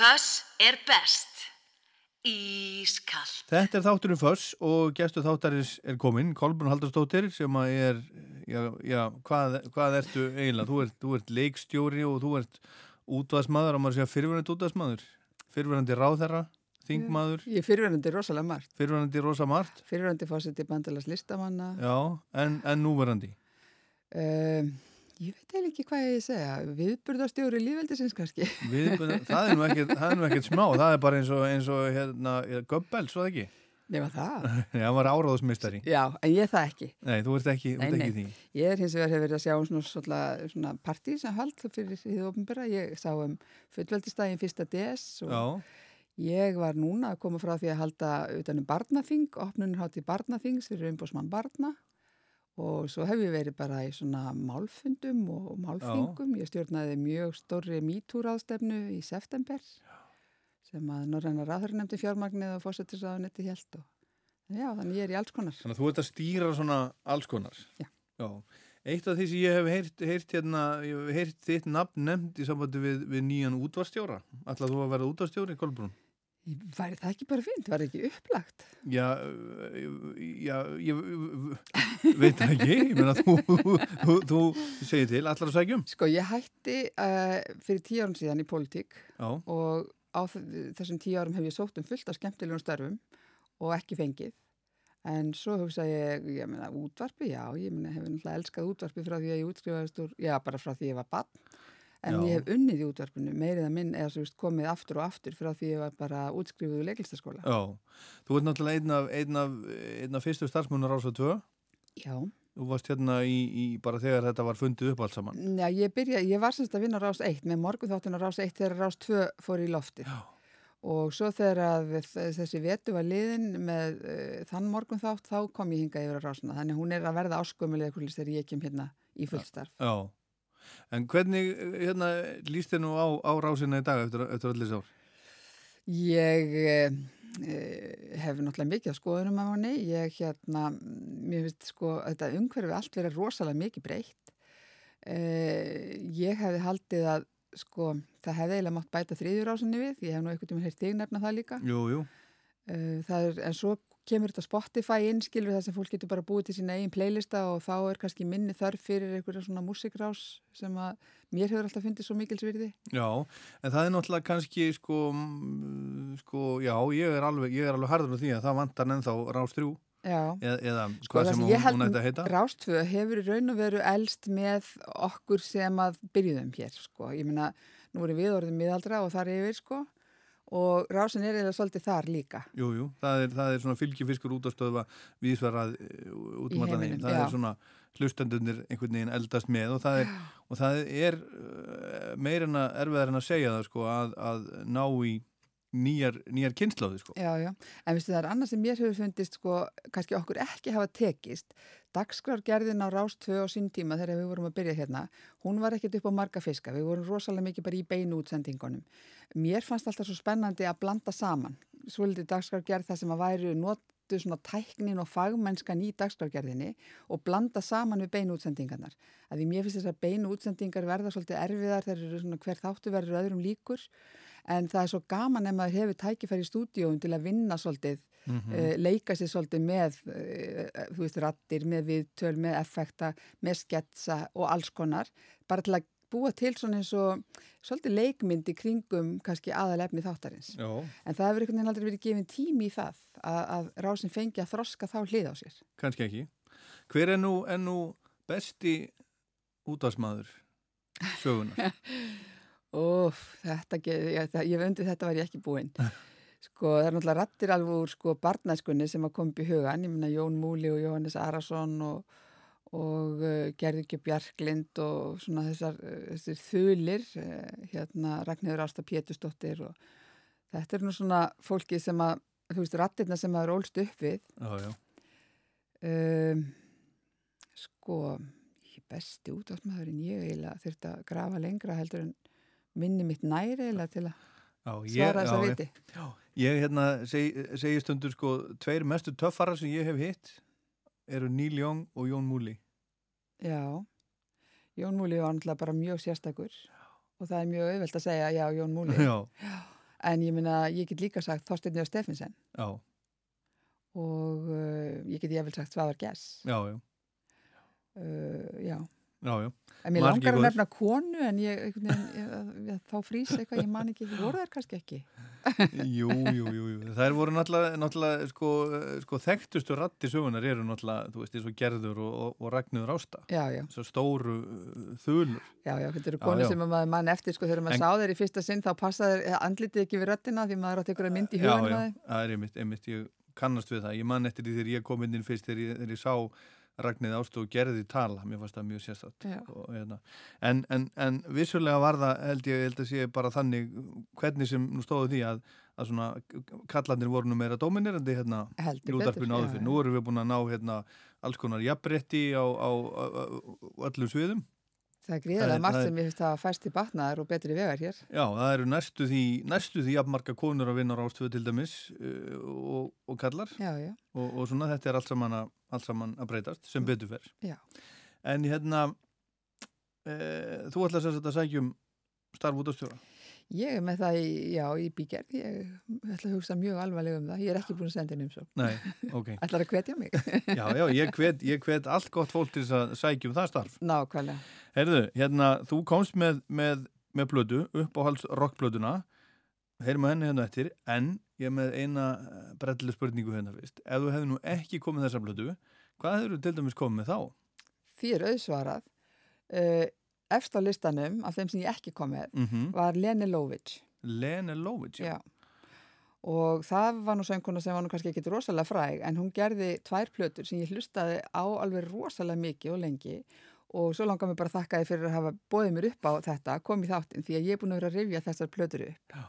Föss er best. Ískall. Þetta er þátturinn Föss og gestur þáttarins er kominn, Kolbrun Haldarsdóttir sem að er, já, já hvað, hvað ertu eiginlega? Þú ert, þú ert leikstjóri og þú ert útvaðsmaður, að maður segja fyrirverandi útvaðsmaður, fyrirverandi ráðherra, þingmaður. Ég er fyrirverandi rosalega margt. Fyrirverandi rosa margt. Fyrirverandi fórseti bandalags listamanna. Já, en, en núverandi? Um, Ég veit eða ekki hvað ég segja, viðburðarstjóri lífveldisins kannski. Viðburð, það er nú ekkert smá, það er bara eins og, eins og hérna, Göbbel, svo ekki? Nefna það? Já, hann var áráðsmystari. Já, en ég það ekki. Nei, þú ert ekki, nei, ert ekki nei. því. Ég er hins vegar hefur verið að sjá svona, svona, svona partí sem hald fyrir því ofnbæra. Ég sá um fullveldistægin fyrsta DS og Já. ég var núna að koma frá því að halda utanum barnaþing, opnunir hátti barnaþings fyrir umbósmann barna og svo hef ég verið bara í svona málfundum og málfingum. Ég stjórnaði mjög stórri mítúráðstefnu í september sem að Norræna ráður nefndi fjármagnið og fósettisraðunetti held og já, þannig ég er í alls konar. Þannig að þú ert að stýra svona alls konar. Já. Já. Eitt af því sem ég hef heyrt, heyrt, hérna, ég hef heyrt þitt nafn nefnd í sambandi við, við nýjan útvarstjóra. Ætlaðu að vera útvarstjóri, Kolbrún? Væri það ekki bara fint? Var ekki upplagt? Já, já, ég veit ekki. Ég meina, þú, þú, þú segir til, allar að segjum. Sko, ég hætti uh, fyrir tíu árum síðan í politík Já. og á þessum tíu árum hef ég sótt um fullt af skemmtilegum störfum og ekki fengið. En svo hugsa ég, ég meina, útvarpi, já, ég meina, hef náttúrulega elskað útvarpi frá því að ég útskrifaðist úr, já, bara frá því ég var barn. En Já. ég hef unnið í útvarpinu, meirið að minn, eða veist, komið aftur og aftur frá því ég var bara útskrifuð úr leiklistaskóla. Já. Þú ert náttúrulega einn af, einn af, einn af fyrstu starfsmunnar ás og tvö. Já. Þú varst hérna í, í bara þegar þetta var fundið upp allt saman. Já, ég byrja, ég var semst að vinna rás 1 með morgun þáttun á rás 1 þegar rás 2 fór í loftið. Já. Og svo þegar að þessi vetu var liðin með uh, þann morgun þátt, þá kom ég hinga yfir á rásuna. Þannig að hún er að verða áskömmulega hvernig þegar ég kem hérna í fullstarf. Já. En hvernig, hérna, líst þið nú á, á rásina í dag eftir, eftir allir sár? Ég uh, hef náttúrulega mikið að skoðunum af henni. Ég hérna, mér finnst sko, þetta umhverfi allt verið rosalega mikið breytt. Uh, ég hefði haldið að sko, það hefði eiginlega mátt bæta þriðjur ásinni við. Ég hef nú einhvern veginn heilt þig nefna það líka. Jú, jú. Uh, það er, en svo kemur þetta Spotify inn, skilur það sem fólk getur bara búið til sína eigin playlista og þá er kannski minni þörf fyrir einhverja svona músikrás sem að mér hefur alltaf fundið svo mikilsvirði. Já, en það er náttúrulega kannski sko, sko já, ég er alveg, er alveg harður á því að það vantar ennþá rás þrjú Já. eða, Sko, hvað sem hún, hún ætti að heita. Rástvö hefur í raun og veru elst með okkur sem að byrjuðum hér, sko. Ég meina, nú erum við orðið miðaldra og þar yfir, sko. Og rásin er eða svolítið þar líka. Jú, jú, það það er svona fylgifiskur út á stöðva viðsverað út um allan heim. Það já. er svona hlustendunir einhvern veginn eldast með og það er, og það er meirinn að erfiðar en að segja það sko að, að ná í nýjar, nýjar kynnslóði sko. Já, já. En veistu það er annað sem mér hefur fundist, sko, kannski okkur ekki hafa tekist. Dagskrárgerðin á Rás 2 á sín tíma þegar við vorum að byrja hérna, hún var ekkert upp á marga fiska. Við vorum rosalega mikið bara í beinu útsendingunum. Mér fannst alltaf svo spennandi að blanda saman. Svolítið dagskrárgerð það sem að væri notu svona tæknin og fagmennskan í dagskrárgerðinni og blanda saman við beinu útsendingarnar. Því mér finnst þess að beinu útsendingar verða svolítið erfiðar þegar hver þáttu verður öðrum líkur en það er svo gaman ef maður hefur tækifæri í stúdíóum til að vinna svolítið, mm leika sér svolítið með, uh, þú veist, rattir, með viðtöl, með effekta, með sketsa og alls konar, bara til að búa til svona eins og svolítið leikmynd í kringum kannski aðalefni þáttarins. Já. En það hefur einhvern veginn aldrei verið gefin tími í það að, að rásin fengi að þroska þá hlið á sér. Kannski ekki. Hver er nú, er nú besti útvarsmaður sögunar? Óf, þetta, ég, ég vendi þetta var ég ekki búinn. Sko, það er náttúrulega rattir alveg úr sko barnæskunni sem að koma upp í hugan. Ég meina Jón Múli og Jóhannes Arason og, og uh, Gerðurki Bjarklind og svona þessar, uh, þessir þulir, uh, hérna Ragnhjóður Ásta Pétusdóttir og þetta er nú svona fólki sem að, þú veist, rattirna sem að er ólst upp við. Já, já. Um, sko, ég besti útásmaðurinn ég eiginlega þurfti að grafa lengra heldur en minni mitt næri eiginlega til að Já, ég, svara þess að viti. Já, ég hérna seg, segi stundur sko, tveir mestu töffara sem ég hef hitt eru Neil Young og Jón Múli. Já, Jón Múli var náttúrulega bara mjög sérstakur og það er mjög auðvelt að segja já, Jón Múli. Já, en ég minna, ég get líka sagt Þorsteinni og Steffensen já, og uh, ég get ég vel sagt Svavar Gess já, já, uh, já, já, já. en mér langar að nefna konu en ég, ég, ég, þá frýs eitthvað, ég man ekki, voru þær kannski ekki Jú, jú, jú, jú. Það voru náttúrulega, náttúrulega sko, sko, þekktustu ratti sögunar eru náttúrulega, þú veist, eins og Gerður og, og, og Ragnur Ásta. já, já, Svo stóru uh, þulur. já, já, þetta eru Já, konu já. sem að maður mann eftir, sko, þegar maður En- sá þeir í fyrsta sinn þá passaði andlitið ekki við röttina því maður átti ykkur að mynd í já, hugan já, með þeim það er einmitt, einmitt, ég kannast við það. Ég man eftir því þegar ég kom inn fyrst þegar ég, þegar ég sá Ragnir Ásta og Gerði tala. Mér fannst það mjög. Og, hérna. en, en, en vissulega var það, held ég, held að sé bara þannig hvernig sem nú stóðu því að, að svona kallandir voru nú meira dominirandi hérna í útarpinu áður fyrir. Nú erum við búin að ná hérna alls konar jafnrétti á, á, á, á öllum sviðum. Það er gríðilega margt sem ég finnst að fæst til batnaðar og betri vegar hér Já, það eru næstu því, næstu því jafnmarga konur að vinna á rástöðu til dæmis uh, og, og kallar já, já, og, og svona þetta er allt saman að, allt saman að breytast sem betur fer. Já. En hérna, e, þú sagt að sækjum starf út á stjóra. Ég er með það í, já, í bígerð ég ætla að hugsa mjög alvarlega um það ég er ekki búin að senda inn um svo Nei, ok. ætlar að hvetja mig Já, já, ég hvet, ég hvet allt gott fólk til að sækjum það starf. nákvæmlega Herðu, hérna, þú komst með, með, með blödu, uppáhalds rockblöduna, heyrum að henni hérna eftir, en ég er með eina brellu spurningu hérna fyrst. Ef þú hefði nú ekki komið þessa blödu, hvað hefur þú til dæmis komið þá? er auðsvarað uh, efst á listanum af þeim sem ég ekki kom með Mm var Lene Lovitch Lene Lovitch, já. Já. og það var nú sönguna sem var nú kannski ekki rosalega fræg en hún gerði tvær plötur sem ég hlustaði á alveg rosalega mikið og lengi og svo langar mér bara að þakka þið fyrir að hafa bóðið mér upp á þetta, kom í þáttinn því að ég er búin að vera að rifja þessar plötur upp Já.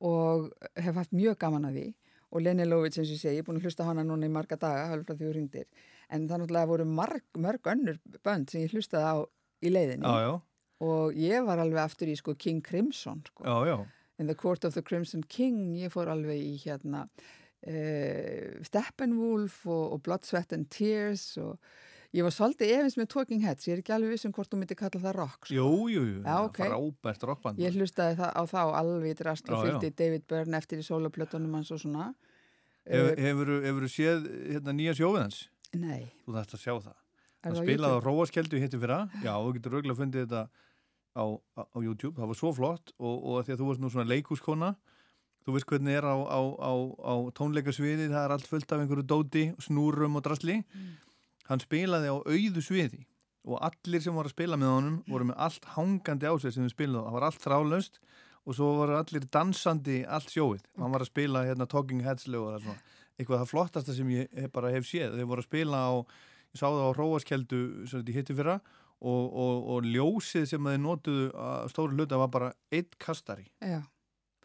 og hef haft mjög gaman að því og Lene Lovitch eins og ég segi, ég er búin að hlusta hana núna í marga daga, frá því þú ringdir en það náttúrulega voru marg, mörg önnur bönd sem ég hlustaði á í leiðinni Já, já, og ég var alveg aftur í sko King Crimson sko. já. In the Court of the Crimson King ég fór alveg í hérna uh, Steppenwolf og, og Blood, Sweat and Tears og ég var svolítið efins með Talking Heads ég er ekki alveg viss um hvort þú myndi kalla það rock sko. Jú, jú, jú, Já, ok. frábært rockband. ég hlustaði það á þá alveg drast og fylgdi David Byrne eftir í soloplötunum hans og svona Hef, hefur, hefur séð hérna, nýja sjófið hans? Nei, Þú þarfst að sjá það. Á spilaði á YouTube? Róaskeldu hitti fyrra. Já, þú getur rauglega fundið þetta á, á, á YouTube. Það var svo flott og, og því að þú ert nú svona leikúskona, þú veist hvernig er á, á, á, á tónleikasviði, það er allt fullt af einhverju dóti, snúrum og drasli. Mm. Hann spilaði á auðu sviði og allir sem voru að spila með honum voru með allt hangandi á sig sem við spilaði. Það var allt þrálaust og svo voru allir dansandi allt sjóið. Hann var að spila hérna Talking Heads er eitthvað það flottasta sem ég hef- bara hef séð. Þeir voru að spila á, sá það á Róaskeldu sem þetta hitti fyrra og, og, og ljósið sem þeir notuðu að stóru hluta var bara eitt kastari. Já.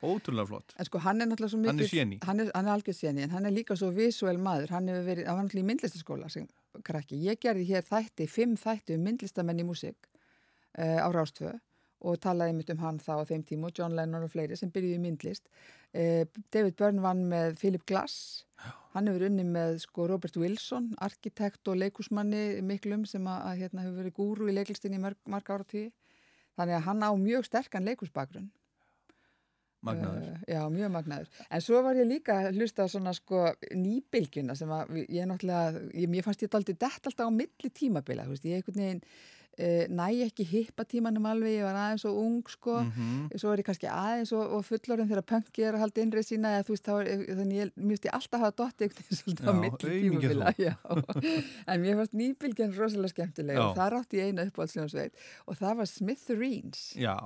Ótrúlega flott. En sko hann er náttúrulega svo mikið Hann er hann er, hann er algjör séni en hann er líka svo visuell maður hann hefur verið, hann var náttúrulega í myndlistaskóla sem krakki, ég gerði hér þætti fimm þætti um myndlistamenn í músík uh, á Rástvö og talaði mitt um hann þá á þeim tíma og John Lennon og fleiri sem byrjuði í myndlist. Uh, David Byrne vann með Philip Glass. Hann hefur unni með sko Robert Wilson arkitekt og leikusmanni miklum sem að, að hérna hefur verið gúru í leiklistinni í mörg, marg ára tíu þannig að hann á mjög sterkan leikusbakgrunn Magnaður. Uh, já, mjög magnaður. En svo var ég líka að hlusta á svona sko nýbylgjuna sem að ég náttúrulega, ég, mér fannst ég daldi dett alltaf á milli tímabila, þú veist, ég einhvern veginn uh, næ ekki hippa tímanum alveg, ég var aðeins og ung sko, Mhm. svo er ég kannski aðeins og, og fullorinn þegar punkið er að halda innrið sína eða þú veist, er, þannig ég, finnst ég alltaf hafa dotti einhvern veginn svolítið á milli já. En mér fannst nýbylgjan rosalega skemmtileg og Já. það rátti ég eina uppáhaldsljónsveit og það var Smithereens. Já,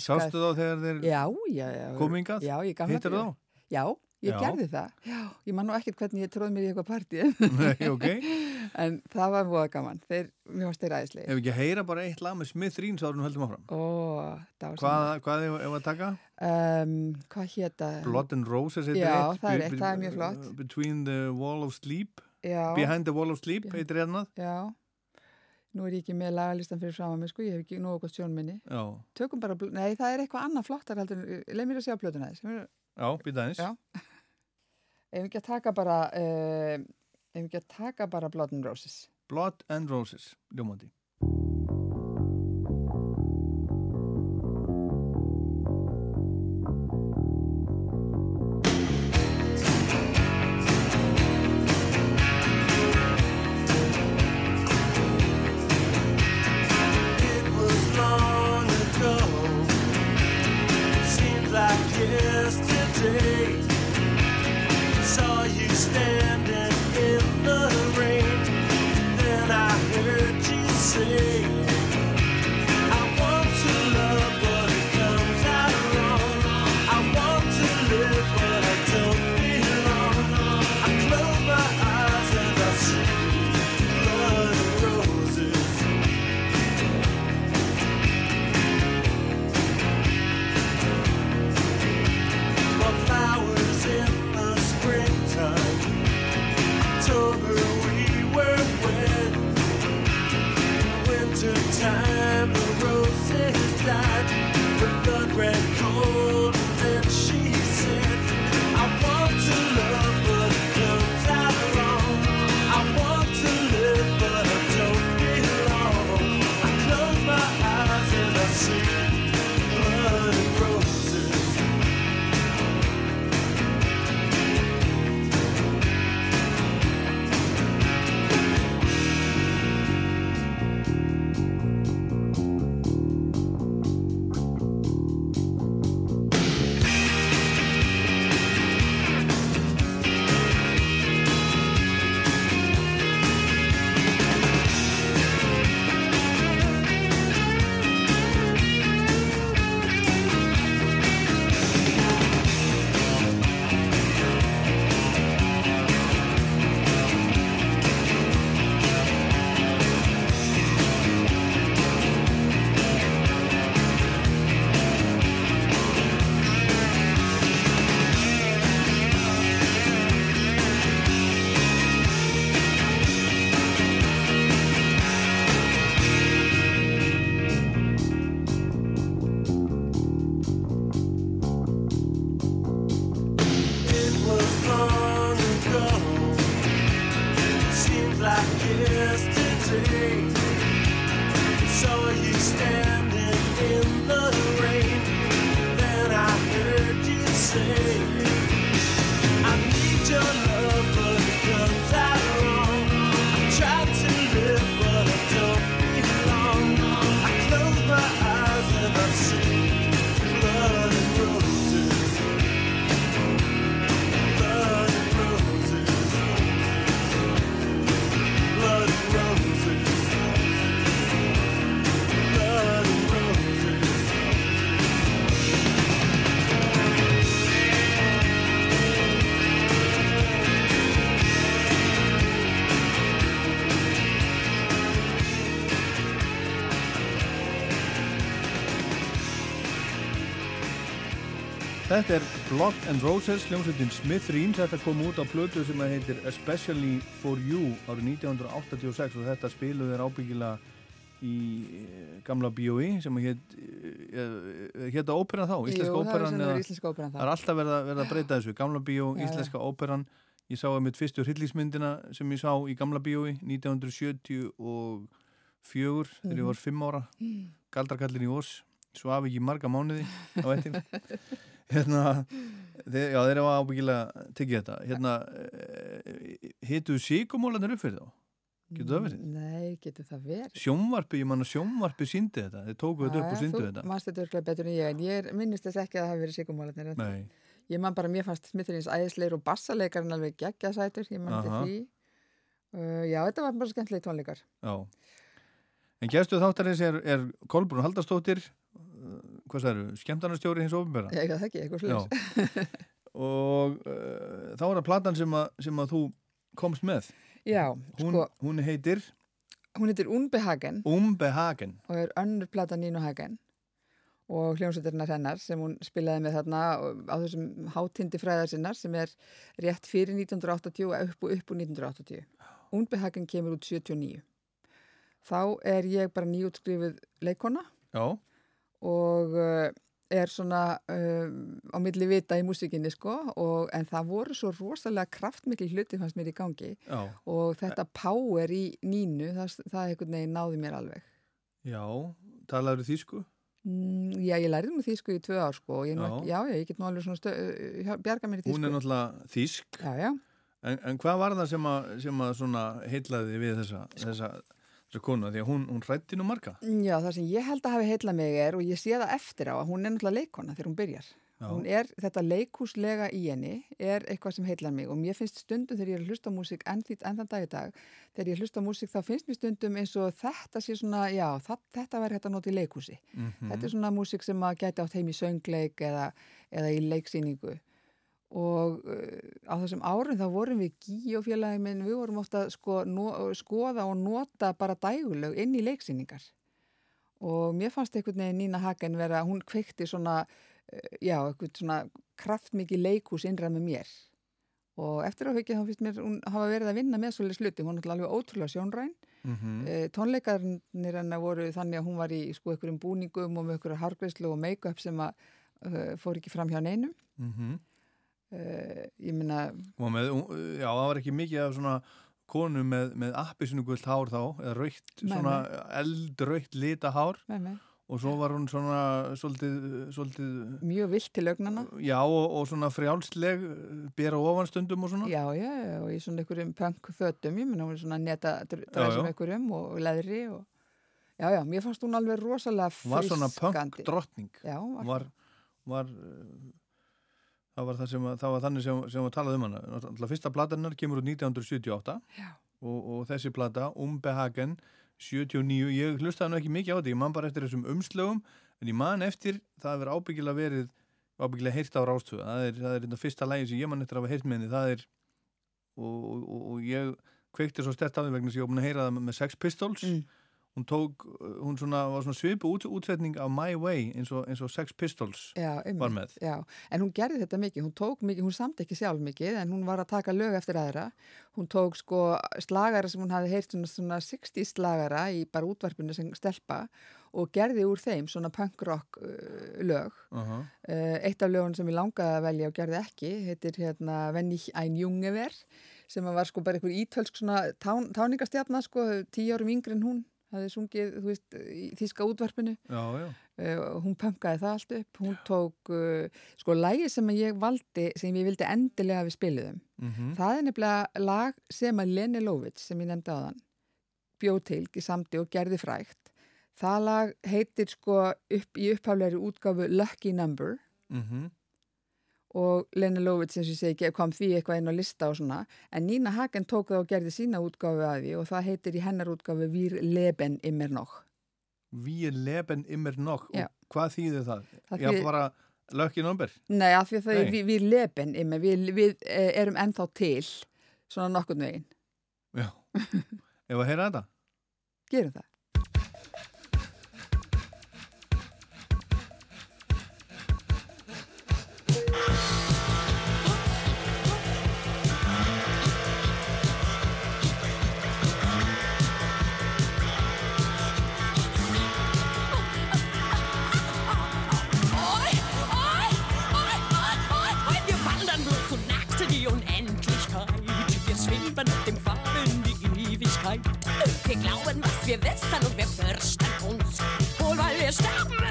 sástu þá þegar þeir Já, já, gamla Hittir þá? Já, ég Já. gerði það. Já, ég man nú ekkert hvernig ég tróð mér í eitthvað partí, Nei, ok. en það var voða gaman. Þeir, mér varst þeir æðislega. Ef ekki að heyra bara eitt lag með Smith áður en höldum áfram. Ó, það var Hvað, hvað ef, ef að taka? Um, hvað hétta? Blood and Roses heitir Já, eitt. það er eitt, það er mjög flott. Between the Wall of Sleep. Já, Behind the Wall of Sleep heitir hérna. já. Nú er ég ekki með lagalistan fyrir fram að mig, sko, ég hef ekki nógu gott sjónminni. Já, Tökum bara, nei, það er eitthvað annað flottar heldur, leið mér að sjá plötuna þess. Já, býta eins. Já. Við ekki að taka bara, uh, ef við ekki að taka bara Blood and Roses. Blood and Roses, ljómandi. Þetta er Blood and Roses, hljómsveitin Smith Reams, þetta kom út á blödu sem heitir Especially for You árið 1986 og þetta spiluð er ábyggilega í eh, gamla B.O.I. sem hétt hétta óperan þá, íslenska Jú, óperan það eða, er íslenska óperan það þá. er alltaf verið að, verið að breyta þessu, gamla B.O. Já, já. íslenska óperan ég sá að mitt fyrstu hryllingsmyndina sem ég sá í gamla B.O.I. 1974 þegar ég var 5 ára Galdrakallin í Ós svaf ekki í marga mánuði á ettin hérna þeir, já þeir hafa ábyggilega tekið þetta hérna hittuðu síkumólanir upp fyrir þá Getur það verið? Nei, getur það verið. sjónvarpi, ég manna sjónvarpi síndi þetta þeir tóku þetta upp og síndu Þú þetta mannst þetta örglega betur en ég, en ég minnist þess ekki að það hafi verið sigumólarnir. nei, Ég man bara, mér fannst Smithurins æðisleir og bassalekarinn alveg geggjasætur, ég man Aha. til því. Uh, já, þetta var bara skemmtilegi tónleikar. já en gæstu þáttarins er, er Kolbrún Haldarstóttir uh, hvað það eru, skemmtarnarstjóri hins ofinbera Ég það ekki, eitthvað sluðis. og uh, þá er það platan sem, að, sem að þú komst með. Já, hún, sko, hún heitir? Hún heitir Unbehagen. Umbehagen og er önnur plata Nínu Hagen. Og hljómsveitirnar hennar sem hún spilaði með þarna á þessum hátindi fræðar sinnar sem er rétt fyrir 1980 og upp og upp úr 1980. Unbehagen kemur út 79. Þá er ég bara nýjútskrifuð leikona já, og uh, er svona um, á milli vita í músikinni sko og, en það voru svo rosalega kraftmikli hluti fannst mér í gangi já, og þetta power í nínu það, það einhvern veginn náði mér alveg. já talaður þýsku Mm, já, ég lærði nú því sko í tvö ár sko Já. ekki, já, ég get nú alveg svona stö, uh, bjarga mér í því hún er sko. náttúrulega þýsk Já, en, en hvað var það sem að, sem að svona heitlaði við þessa, þessa konu því að hún, hún hrætti nú marga. Já, það sem ég held að hafi heilla mig er og ég sé það eftir á að hún er náttúrulega leikona þegar hún byrjar. Hún er, þetta leikúslega í henni er eitthvað sem heillar mig. Og mér finnst stundum þegar ég er að hlusta á músík enn, því- enn þann dag í dag, þegar ég hlusta á músík þá finnst mér stundum eins og þetta sé svona, já, það, þetta væri hægt að nota í leikúsi. mhm, Þetta er svona músík sem að gæti átt heim í söngleik eða, eða í leiksýningu og uh, á þessum árum þá vorum við Gí og félagi minn, við vorum ofta sko, no, skoða og nota bara dægulög inn í leiksýningar. Og mér fannst einhvern veginn Nína Hagen vera, hún kveikti svona, uh, já, eitthvað svona kraftmikið leikús innræð með mér. Og eftir á hugið þá finnst mér hún hafa verið að vinna með svolítið sluti, hún náttúrulega alveg ótrúlega sjónræn. Mhm, Eh, tónleikarnir hennar voru þannig að hún var í sko einhverjum búningum og með einhverju hárgreislu og make-up sem að uh, fór ekki fram hjá neinum. Mhm uh, ég með, já, það var ekki mikið af svona konu með, með appisinu gullt hár þá, eða raukt, svona eldraukt lita hár. Með mig, og svo var hún svona svolítið, svolítið mjög vilt til lögnana já, og, og svona frjálsleg bera ofanstundum og svona. Já, já, og í svona einhverjum punk fötum, ég meina hún er svona neta dræsum einhverjum og leðri og já, já, mér fannst hún alveg rosalega Hún var svona punk frískandi. drottning. Já, hún var, var, það var, það sem, að- það var þannig sem, sem var talað um hana Náttúrulega fyrsta platanar kemur út 1978 Já. og, og þessi plata Umbehagen 79, ég hlustaði nú ekki mikið á þetta ég man bara eftir þessum umslögum en ég man eftir, það hefur ábyggilega verið ábyggilega heyrt á rástöðu það er, það er þetta fyrsta lægi sem ég man eftir að hafa heyrt með henni það er og, og, og, ég kveikti svo stert af því vegna sem ég búin að heyra það með Sex Pistols Mm. Hún tók, hún svona, var svona svipu út, útsetning af My Way eins og, eins og Sex Pistols já, einmitt. var með Já, en hún gerði þetta mikið, hún tók mikið, hún samt ekki sjálf mikið, en hún var að taka lög eftir aðra. Hún tók sko slagara sem hún hafi heyrt svona, svona 60 slagara í bara útvarpinu sem stelpa og gerði úr þeim svona punk rock uh, lög. uh -huh. Uh, eitt af lögun sem ég langaði að velja og gerði ekki, heitir hérna Wenn ich ein Junge ver, sem var sko bara einhver ítölsk svona tán, táningastjarnar sko, tíu árum yngri en hún, hafði sungið, veist, í þýska útvarpinu. já, já, Uh, hún punkaði það allt upp. Hún tók, uh, sko lægi sem ég valdi, sem ég vildi endilega við spiliðum, mm það er nefnilega lag sem að Lene Lovitz sem ég nefndi á þann bjóð til, samti og gerði frægt. Það lag heitir sko upp í upphaflegri útgáfu Lucky Number. Mhm, og Lene Lovitz eins og ég segi kom því eitthvað inn á lista og svona en Nína Hagen tók það og gerði sína útgáfu að því og það heitir í hennar útgáfu Wir leben immer noch Wir leben immer noch Já. og hvað þýðir það? Það Já, þýðir- bara lökki number Nei, af því að það er við leben immer, við, við eh, erum ennþá til svona nokkurn veginn. Já, ef að heyra þetta Gerum það. Wir glauben, was wir wissen und wir fürchten uns. Wohl weil wir sterben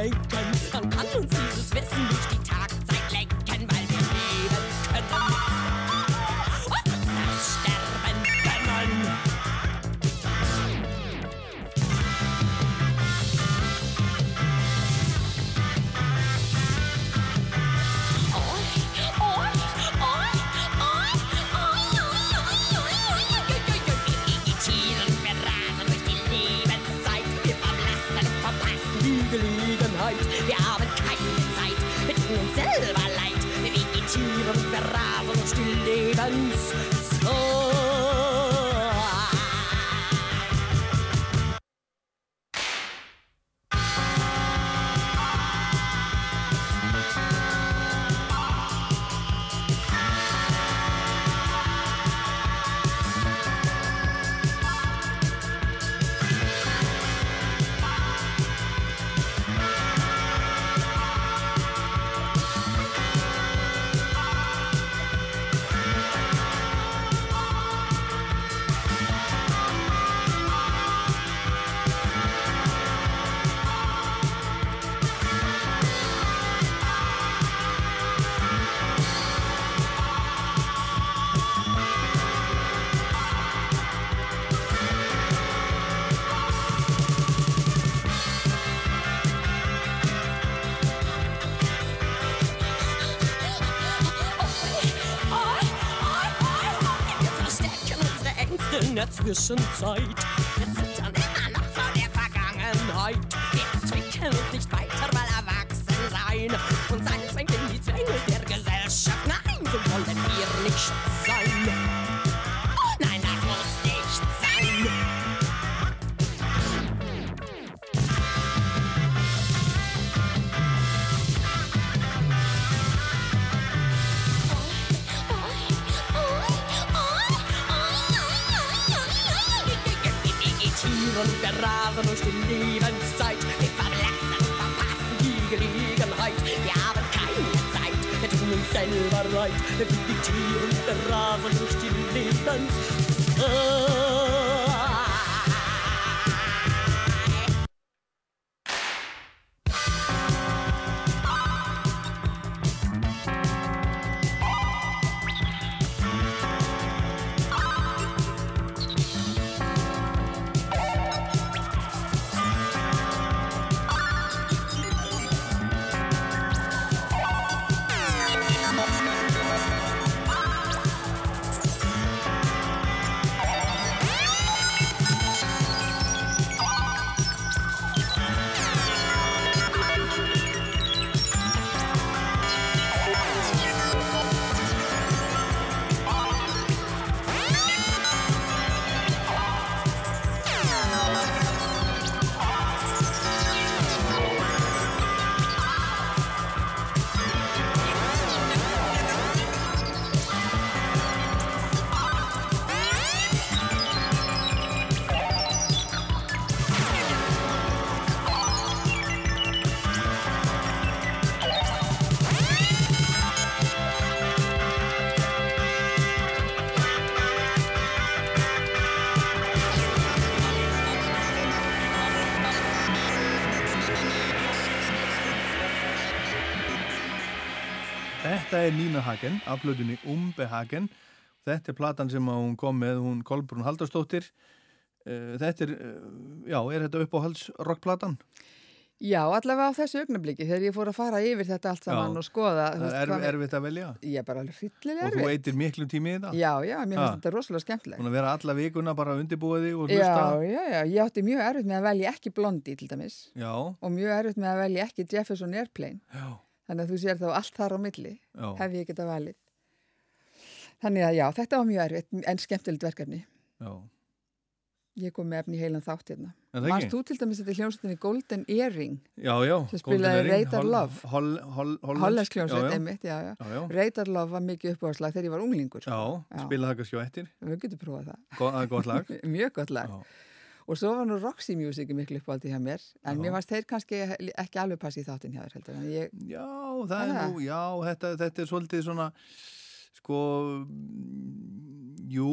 safe. Der Zwischenzeit. Wir zittern immer noch vor der Vergangenheit. Wir entwickeln uns nicht weiter, weil erwachsen sein. Und sein zwängt in die Zwänge der Gesellschaft. Nein, so wollen wir nicht silver light, every tear in the raven, still lives er Nína Hagen af blöðunni Umbehagen. Þetta er platan sem hún kom með, hún Kolbrún Haldarsdóttir. Eh, Þetta er, eh, já, er þetta uppáhalds rockplatan? Já, allavega á þessu augnabliki þegar ég fór að fara yfir þetta allt saman Já. og skoða. Það er hvað- erfitt að velja. Ég er bara alveg hryllilega Og þú erfitt. eitir miklu tími í þetta. Já, já, mér finnst þetta rosalega skemmtilegt. Búin að vera alla vikuna bara þig og Já, hlusta. já, já, ég átti mjög erfitt með að velja ekki Blondie til dæmis Já, og mjög erfitt með að velja ekki Jefferson Airplane. já, Þannig að þú sér þá allt þar á milli, já. hef ég geta valið. Þannig að já, þetta var mjög erfitt en skemmtilegt verkefni. Já. Ég kom með efni heilan þátt hérna. Ekki? þú til dæmis þetta hljómsveitinni Golden Earring, Já, já. Sem Golden spilaði Holl- Love. Holl, holl, hollensk. hollensk hljómsveit, Já, já. já. Radar Love var mikið uppáðslag þegar ég var unglingur. Já, spilaði það kannski á ettir. Við getum prófað það. Go- gott lag. Mjög gott lag. Já. Og svo var nú Roxy Music miklu uppáhaldi hjá mér, en Já. mér varst þeir kannski ekki alveg passi í þáttin hjá þér heldur. Ég, Já, það er nú, já, þetta, þetta er svolítið svona, sko, jú,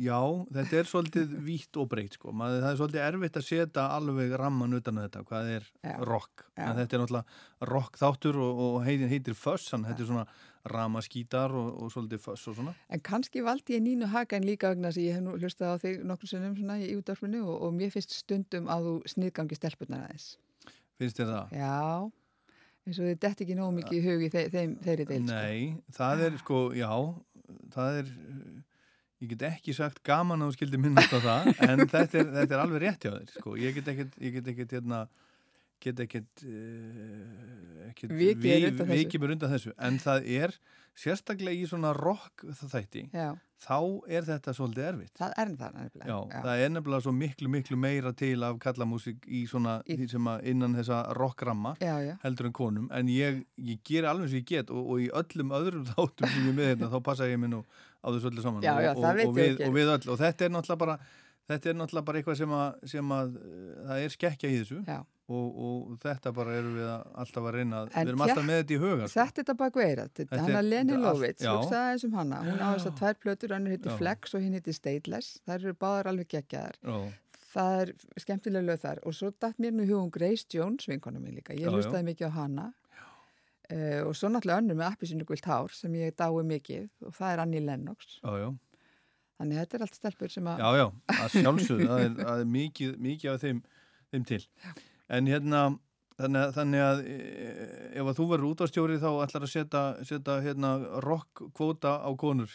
já, þetta er svolítið vítt og breytt, sko. Maður, það er svolítið erfitt að setja alveg ramman utan þetta, hvað er Já. rock. En þetta er náttúrulega rock þáttur og, og heitir, heitir Fuss, hann þetta er svona ramaskítar og, og svolítið Fuss og svona. en kannski valdi ég Nínu Hagen líka vegna þess að ég hef nú hlustað á þig nokkur sinnum svona í útdarfinu og, og mér finnst stundum að þú sniðgangi stelpunar aðeins. Finnst þér það? Já, eins og þið detti ekki nógu mikið í hug í þe þeim, þeirri deil. sko. Nei, það er sko, já, það er, ég get ekki sagt gaman að þú skildi minnast á það, en þetta er, þetta er alveg rétt hjá þér, sko. Ég get ekkert, ég get ekkert, hérna, get ekkert, ekkert Vikið mér undan þessu, en það er sérstaklega í svona rock þætti, Já, þá er þetta svolítið erfitt. það er nefnilega. Já, það er nefnilega svo miklu, miklu meira til af kallamúsík í svona, Í- innan þessa rockramma já, já. heldur en konum, en ég, ég ger alveg sem ég get og, og í öllum öðrum þáttum sem ég er með hérna, þá passa ég minn og á þessu öllu saman Já, já, og, og, við, og við öll og þetta er náttúrulega bara þetta er náttúrulega bara eitthvað sem að, sem að uh, það er skekkja í þessu já. Og, og þetta bara erum við alltaf að reyna En við erum alltaf með þetta í huga sko. Sett þetta bak veira, Þetta hann er- Leni þetta er Lovitz, hugsaði eins um hana, hún á þess að tvær plötur, heitir Já. Flex og hinn heitir Stateless, þær eru báðar alveg geggjaðar. Það er skemmtilega lög þar. Og svo datt mér nú hugum Grace Jones, vinkonu minn líka, ég hlustaði mikið á hana. Uh, og svo náttúrulega önnur með appisinu gult hár sem ég dái mikið. Og það er Annie Lennox, já, já, þannig þetta er allt stelpur sem að, já, já. Að sjálfsögðu, það er, það er mikið, mikið en hérna þannig þannig að e, ef að þú verður útastjóri þá ætlar að setja, setja hérna, rock kvóta á konur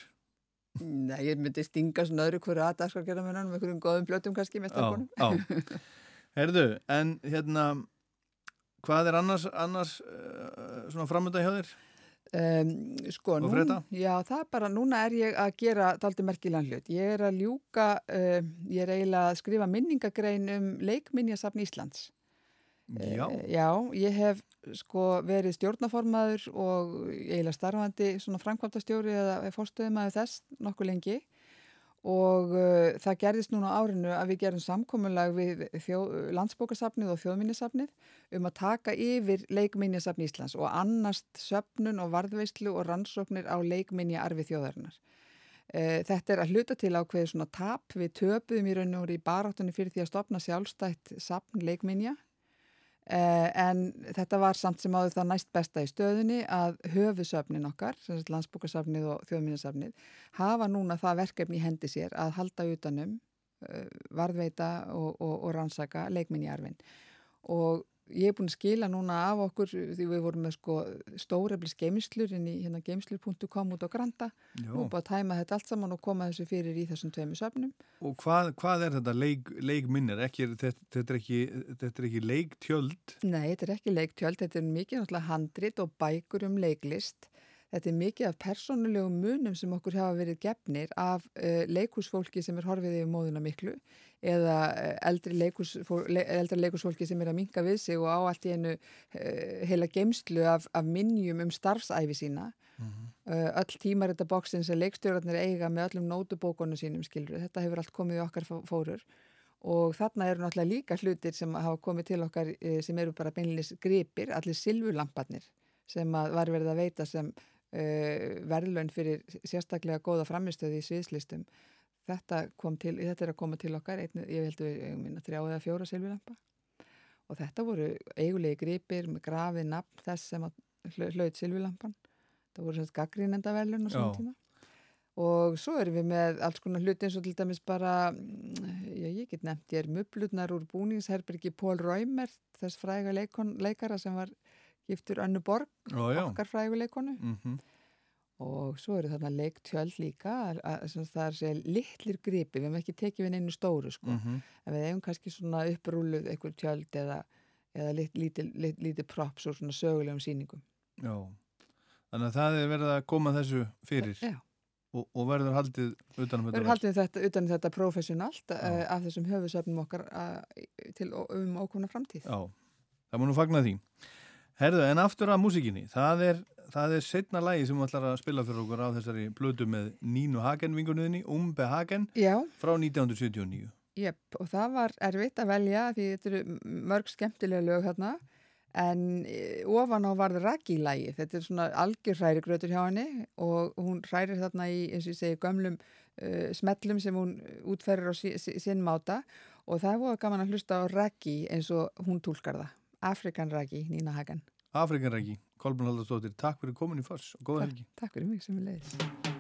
Nei, ég myndi stinga svona öðru hverju að dagskargerðamennanum, einhverjum góðum blötum kannski með já. Herðu, en hérna hvað er annars, annars uh, svona framönda hjá þér? Um, sko, nú, já, það er bara, núna er ég að gera daldi merkilegan hlut. Ég er að ljúka, uh, ég er eiginlega að skrifa minningagrein um leikminjasafn Íslands. Já, Eh, já, ég hef sko verið stjórnaformaður og eiginlega starfandi svona framkvæmtastjóri eða fórstöðumæður þess nokkuð lengi. Og uh, það gerðist núna á árinu að við gerum samkomulag við þjó, landsbókasafnið og þjóðminjasafnið um að taka yfir leikminjasafn Íslands og annast söpnun og varðveislu og rannsóknir á leikminja arfi þjóðarinnar. Uh, þetta er að hluta til ákveði svona tap. Við töpuðum í raun og í baráttunni fyrir því að stopna sjálfstætt safn leikminja en þetta var samt sem áður það næst besta í stöðunni að höfusöfnin okkar, landsbókasafnið og þjóðminnesafnið, hafa núna það verkefni í hendi sér að halda utanum, uh, varðveita og, og, og rannsaka leikminni í arfin. Og ég er búin að skila núna af okkur, því við vorum með sko stóreflis geimslur inn í hérna geimslur.com út á Granda já. og búin að tæma þetta allt saman og koma þessu fyrir í þessum tveimu söfnum. Og hvað, hvað er þetta leik, leikminnir? Ekki, þetta, þetta, er ekki, þetta er ekki leiktjöld? Nei, þetta er ekki leiktjöld, þetta er mikið náttúrulega handrit og bækur um leiklist. Þetta er mikið af persónulegum munum sem okkur hafa verið gefnir af uh, leikúsfólki sem er horfið yfir móðuna miklu eða uh, eldri, leikúsfólki, sem er að minka við sig og á allt í einu uh, heila geimslu af, af minnjum um starfsæfi sína. Uh, öll tímarittaboksin sem leikstjórarnir eiga með öllum nótubókonu sínum skilur. Þetta hefur allt komið í okkar fó- fórur og þarna eru náttúrulega líka hlutir sem hafa komið til okkar eh, sem eru bara beinlis gripir, allir silfulamparnir sem var verið að veita sem uh, verðlaun fyrir sérstaklega góða framistöði í sviðslistum. Þetta, til, þetta er að koma til okkar, einn, ég held við eigum minna þrjá eða fjóra silfulampa og þetta voru eigulegi gripir með grafið nafn þess sem að hlau- hlaut silfulampan. Það voru svona gaggrínenda verðlaun á svona tíma. Og svo erum við með alls konar hluti eins og til dæmis bara, mm, já ég get nefnt, ég er mublutnar úr búningsherbergi Pól Ræmer, þess fræga leikon, leikara sem var giftur Önnu Borg, Já, okkar frægu leikonu. Mm Og svo eru þarna leiktjöld líka, það er segja litlir gripi, við hefum ekki tekið við einu stóru sko. Mhm. En við hefum kannski svona upprúluð einhver tjöld eða, eða lit, lítið, lit, lítið props og svona sögulegum sýningum. Já. Þannig að það er verið að koma þessu fyrir. Já, og, og verður haldið utanum þetta erum haldið þetta, utan þetta professionalt uh, af þessum höfusöfnum okkar uh, til um ókomna framtíð. Já, það múnum fagna því. Herðu, en aftur að músikinni. Það er, það er setna lagi sem við ætlar að spila fyrir okkur á þessari blödu með Nínu Hagen vingunniðinni, Umbe Hagen, Já, frá 1979. Jep, og það var erfitt að velja því þetta eru mörg skemmtilega lög hérna en eh, ofan á varð Raggi-lægi, þetta er svona algjör hrærigrötur hjá henni og hún hrærir þarna í, eins og ég segi, gömlum uh, smellum sem hún útferður á sí, sí, sinn máta og það er voða gaman að hlusta á Raggi eins og hún túlkar það. Afrikan Raggi, Nína Hagen. Afrikanræki, Kolbjörn Haldarsdóttir, takk fyrir komin í foss og góða helgi. Takk fyrir mig sem er leiðis.